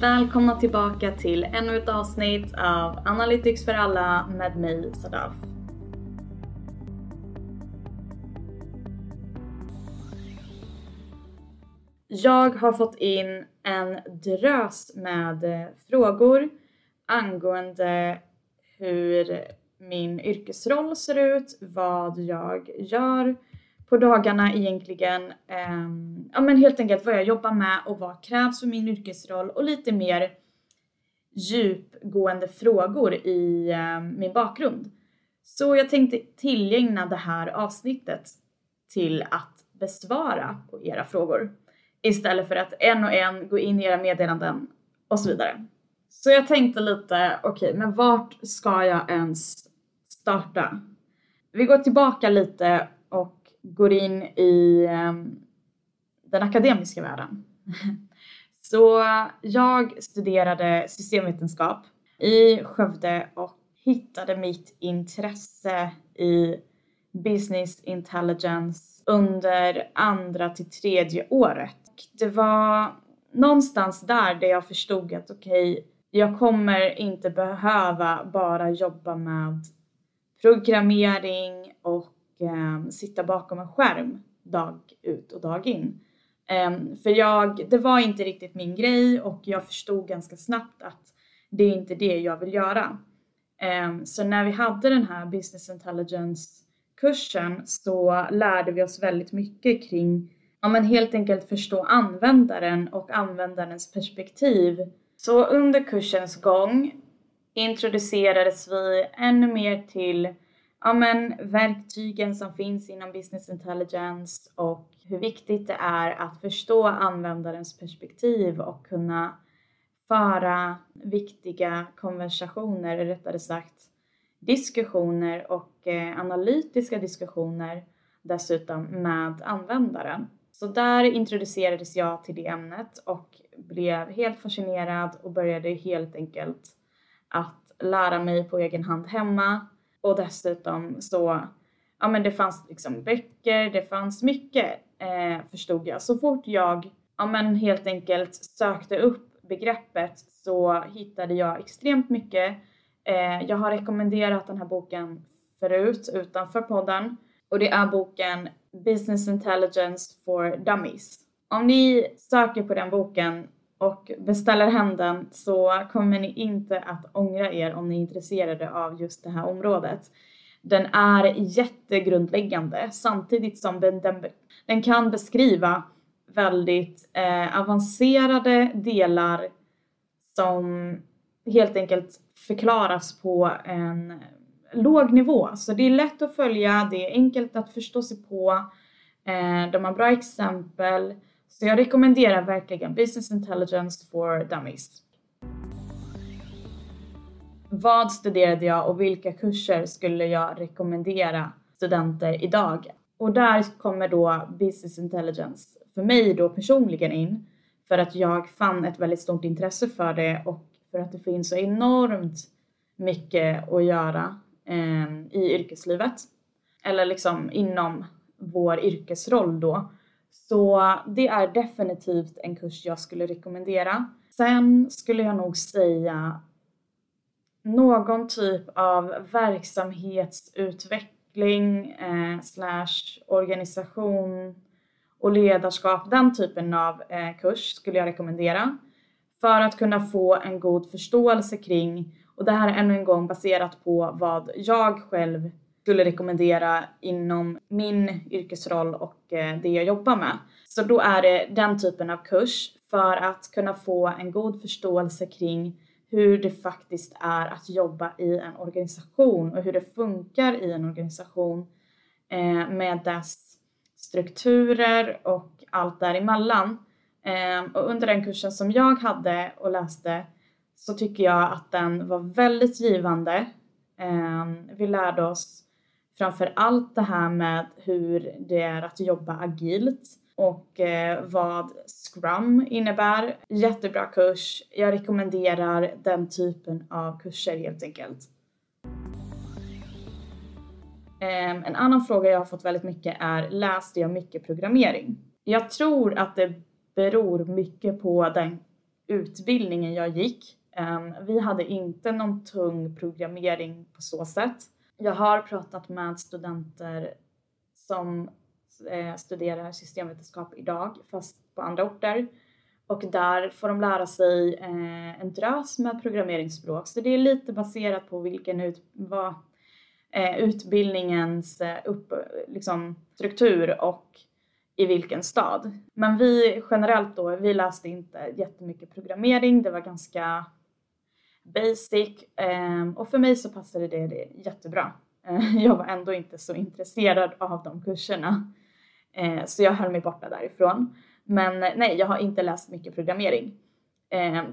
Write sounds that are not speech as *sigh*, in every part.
Välkomna tillbaka till ännu ett avsnitt av Analytics för alla med mig Sadaf. Jag har fått in en drös med frågor angående hur min yrkesroll ser ut, vad jag gör på dagarna egentligen. eh, ja men helt enkelt vad jag jobbar med och vad krävs för min yrkesroll och lite mer djupgående frågor i eh, min bakgrund. Så jag tänkte tillägna det här avsnittet till att besvara på era frågor istället för att en och en gå in i era meddelanden och så vidare. Så jag tänkte lite, okej, okay, men vart ska jag ens starta? Vi går tillbaka lite och går in i ehm, den akademiska världen. *laughs* Så jag studerade systemvetenskap i Skövde och hittade mitt intresse i business intelligence under andra till tredje året. Det var någonstans där där jag förstod att okej, okay, jag kommer inte behöva bara jobba med programmering och eh, sitta bakom en skärm dag ut och dag in. Eh, för jag, det var inte riktigt min grej och jag förstod ganska snabbt att det är inte det jag vill göra. Eh, så när vi hade den här business intelligence kursen så lärde vi oss väldigt mycket kring ja, men helt enkelt förstå användaren och användarens perspektiv. Så under kursens gång introducerades vi ännu mer till ja, men, verktygen som finns inom business intelligence och hur viktigt det är att förstå användarens perspektiv och kunna föra viktiga konversationer, rättare sagt diskussioner och eh, analytiska diskussioner dessutom med användaren. Så där introducerades jag till det ämnet och blev helt fascinerad och började helt enkelt att lära mig på egen hand hemma och dessutom så, ja men det fanns liksom böcker, det fanns mycket eh, förstod jag. Så fort jag, ja men helt enkelt sökte upp begreppet så hittade jag extremt mycket. Eh, jag har rekommenderat den här boken förut utanför podden och det är boken Business Intelligence for Dummies. Om ni söker på den boken och beställer hem den så kommer ni inte att ångra er om ni är intresserade av just det här området. Den är jättegrundläggande samtidigt som den, den, den kan beskriva väldigt eh, avancerade delar som helt enkelt förklaras på en låg nivå. Så det är lätt att följa, det är enkelt att förstå sig på, eh, de har bra exempel så jag rekommenderar verkligen Business Intelligence for Dummies. Vad studerade jag och vilka kurser skulle jag rekommendera studenter idag? Och där kommer då Business Intelligence för mig då personligen in för att jag fann ett väldigt stort intresse för det och för att det finns så enormt mycket att göra eh, i yrkeslivet eller liksom inom vår yrkesroll då så det är definitivt en kurs jag skulle rekommendera. Sen skulle jag nog säga någon typ av verksamhetsutveckling eh, slash organisation och ledarskap, den typen av eh, kurs skulle jag rekommendera för att kunna få en god förståelse kring och det här är ännu en gång baserat på vad jag själv skulle rekommendera inom min yrkesroll och eh, det jag jobbar med. Så då är det den typen av kurs för att kunna få en god förståelse kring hur det faktiskt är att jobba i en organisation och hur det funkar i en organisation eh, med dess strukturer och allt däremellan. Ehm, och under den kursen som jag hade och läste så tycker jag att den var väldigt givande. Ehm, vi lärde oss framför allt det här med hur det är att jobba agilt och eh, vad Scrum innebär. Jättebra kurs. Jag rekommenderar den typen av kurser helt enkelt. Eh, en annan fråga jag har fått väldigt mycket är läste jag mycket programmering? Jag tror att det beror mycket på den utbildningen jag gick. Ehm, vi hade inte någon tung programmering på så sätt. Jag har pratat med studenter som eh, studerar systemvetenskap idag, fast på andra orter. Och där får de lära sig eh, en drös med programmeringsspråk. Så det är lite baserat på vilken ut, vad, eh, utbildningens eh, upp, liksom, struktur och i vilken stad. Men vi generellt då, vi läste inte jättemycket programmering. Det var ganska basic ehm, och för mig så passade det, det jättebra. Eh, *laughs* jag var ändå inte så intresserad av de kurserna. Eh, så jag höll mig borta därifrån. Men eh, nej, jag har inte läst mycket programmering.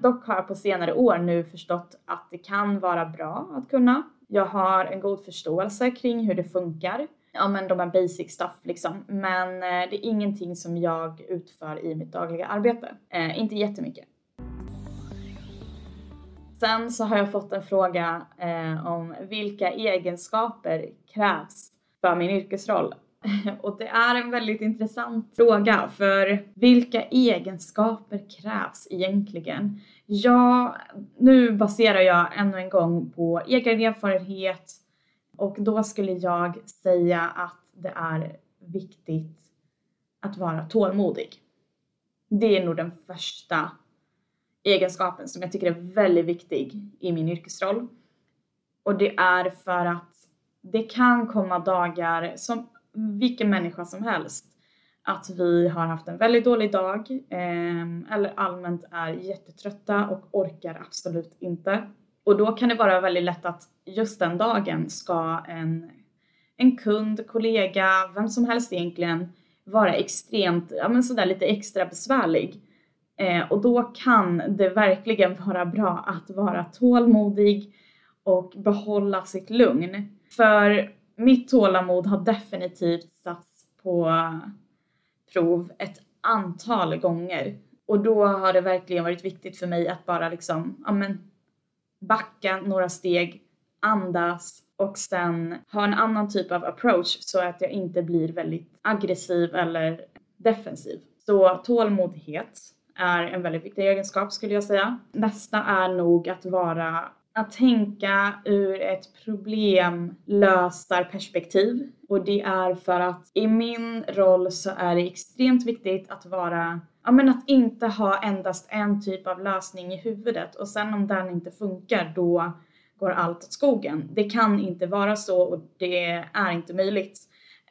Dock har jag på senare år nu förstått att det kan vara bra att kunna. Jag har en god förståelse kring hur det funkar. Ja men de här basic stuff liksom. Men det är ingenting som jag utför i mitt dagliga arbete. inte jättemycket. Sen så har jag fått en fråga eh, om vilka egenskaper krävs för min yrkesroll. *laughs* Och det är en väldigt intressant fråga för vilka egenskaper krävs egentligen? Ja, nu baserar jag ännu en gång på egen erfarenhet och då skulle jag säga att det är viktigt att vara tålmodig. Det är nog den första egenskapen som jag tycker är väldigt viktig i min yrkesroll. Och det är för att det kan komma dagar som vilken människa som helst att vi har haft en väldigt dålig dag eh, eller allmänt är jättetrötta och orkar absolut inte. Och då kan det vara väldigt lätt att just den dagen ska en, en kund, kollega, vem som helst egentligen vara extremt, ja men sådär lite extra besvärlig. Eh, och då kan det verkligen vara bra att vara tålmodig och behålla sitt lugn. För mitt tålamod har definitivt satts på prov ett antal gånger. Och då har det verkligen varit viktigt för mig att bara liksom, ja men, backa några steg, andas och sen ha en annan typ av approach så att jag inte blir väldigt aggressiv eller defensiv. Så tålmodighet är en väldigt viktig egenskap skulle jag säga. Nästa är nog att vara att tänka ur ett problemlösarperspektiv. Och det är för att i min roll så är det extremt viktigt att vara Ja men att inte ha endast en typ av lösning i huvudet och sen om den inte funkar då går allt åt skogen. Det kan inte vara så och det är inte möjligt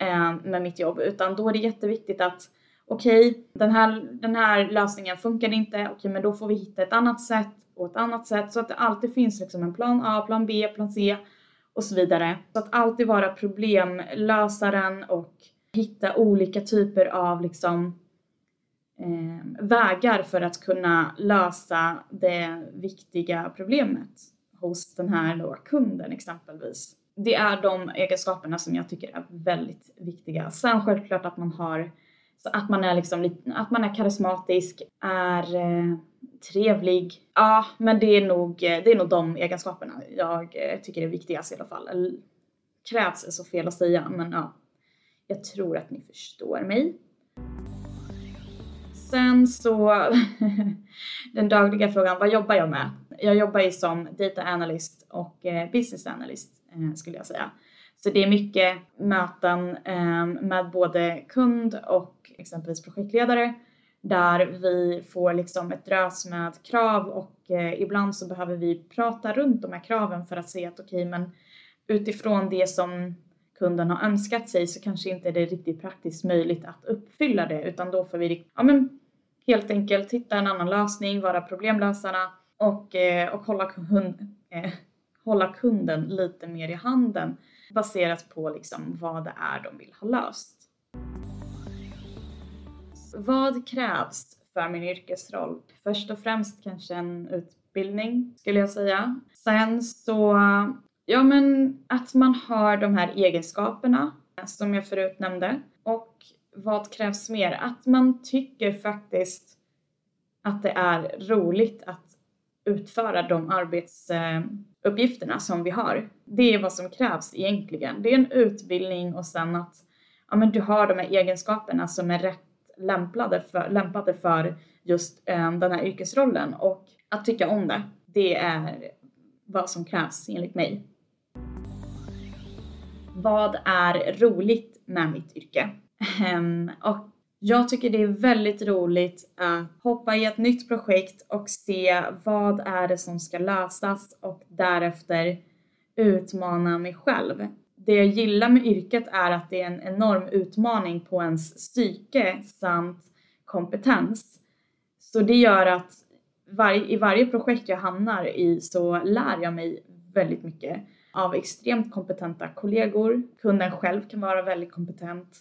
eh, med mitt jobb utan då är det jätteviktigt att okej, okay, den, här, den här lösningen funkar inte, okej okay, men då får vi hitta ett annat sätt och ett annat sätt så att det alltid finns liksom en plan A, plan B, plan C och så vidare. Så att alltid vara problemlösaren och hitta olika typer av liksom eh, vägar för att kunna lösa det viktiga problemet hos den här då kunden exempelvis. Det är de egenskaperna som jag tycker är väldigt viktiga. Sen självklart att man har så att man är liksom att man är karismatisk, är eh, trevlig. Ja, men det är nog, det är nog de egenskaperna jag eh, tycker är viktigast i alla fall. Eller, krävs är så fel att säga, men ja. Jag tror att ni förstår mig. Sen så, *laughs* den dagliga frågan, vad jobbar jag med? Jag jobbar ju som data analyst och eh, business analyst eh, skulle jag säga. Så det är mycket möten ehm, med både kund och exempelvis projektledare där vi får liksom ett drös med krav och eh, ibland så behöver vi prata runt de här kraven för att se att okej, okay, men utifrån det som kunden har önskat sig så kanske inte det är riktigt praktiskt möjligt att uppfylla det utan då får vi ja, men helt enkelt hitta en annan lösning, vara problemlösarna och, eh, och hålla, kund, eh, hålla kunden lite mer i handen baserat på liksom vad det är de vill ha löst. Vad krävs för min yrkesroll? Först och främst kanske en utbildning skulle jag säga. Sen så, ja men att man har de här egenskaperna som jag förut nämnde. Och vad krävs mer? Att man tycker faktiskt att det är roligt att utföra de arbets... Eh, uppgifterna som vi har. Det är vad som krävs egentligen. Det är en utbildning och sen att ja, men du har de här egenskaperna som är rätt lämpade för, lämpade för just eh, den här yrkesrollen och att tycka om det. Det är vad som krävs enligt mig. Vad är roligt med mitt yrke? Ehm, och jag tycker det är väldigt roligt att hoppa i ett nytt projekt och se vad är det som ska lösas och därefter utmana mig själv. Det jag gillar med yrket är att det är en enorm utmaning på ens psyke samt kompetens. Så det gör att var, i varje projekt jag hamnar i så lär jag mig väldigt mycket av extremt kompetenta kollegor. Kunden själv kan vara väldigt kompetent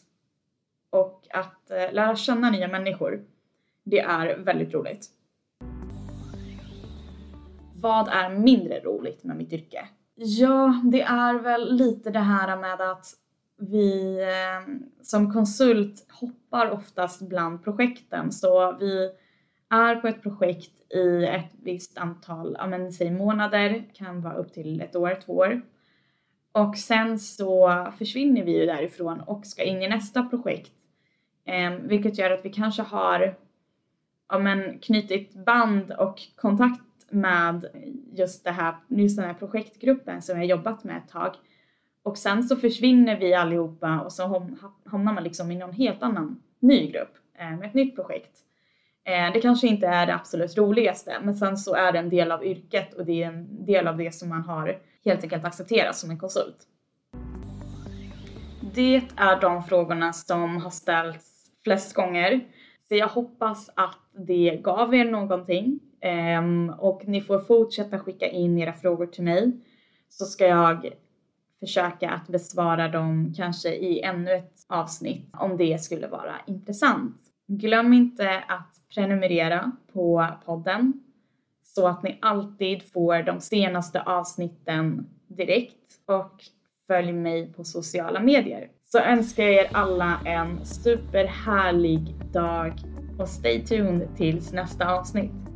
och att eh, lära känna nya människor. Det är väldigt roligt. Vad är mindre roligt med mitt yrke? Ja, det är väl lite det här med att vi eh, som konsult hoppar oftast bland projekten så vi är på ett projekt i ett visst antal, ja men säg månader, kan vara upp till ett år, två år. Och sen så försvinner vi ju därifrån och ska in i nästa projekt. Eh, vilket gör att vi kanske har ja men, knutit band och kontakt med just, det här, just den här projektgruppen som jag jobbat med ett tag. Och sen så försvinner vi allihopa och så hamnar man liksom i någon helt annan ny grupp eh, med ett nytt projekt. Eh, det kanske inte är det absolut roligaste, men sen så är det en del av yrket och det är en del av det som man har helt enkelt accepterat som en konsult. Det är de frågorna som har ställts flest gånger. Så jag hoppas att det gav er någonting um, och ni får fortsätta skicka in era frågor till mig så ska jag försöka att besvara dem kanske i ännu ett avsnitt om det skulle vara intressant. Glöm inte att prenumerera på podden så att ni alltid får de senaste avsnitten direkt och följ mig på sociala medier. Så önskar jag er alla en superhärlig dag och stay tuned tills nästa avsnitt.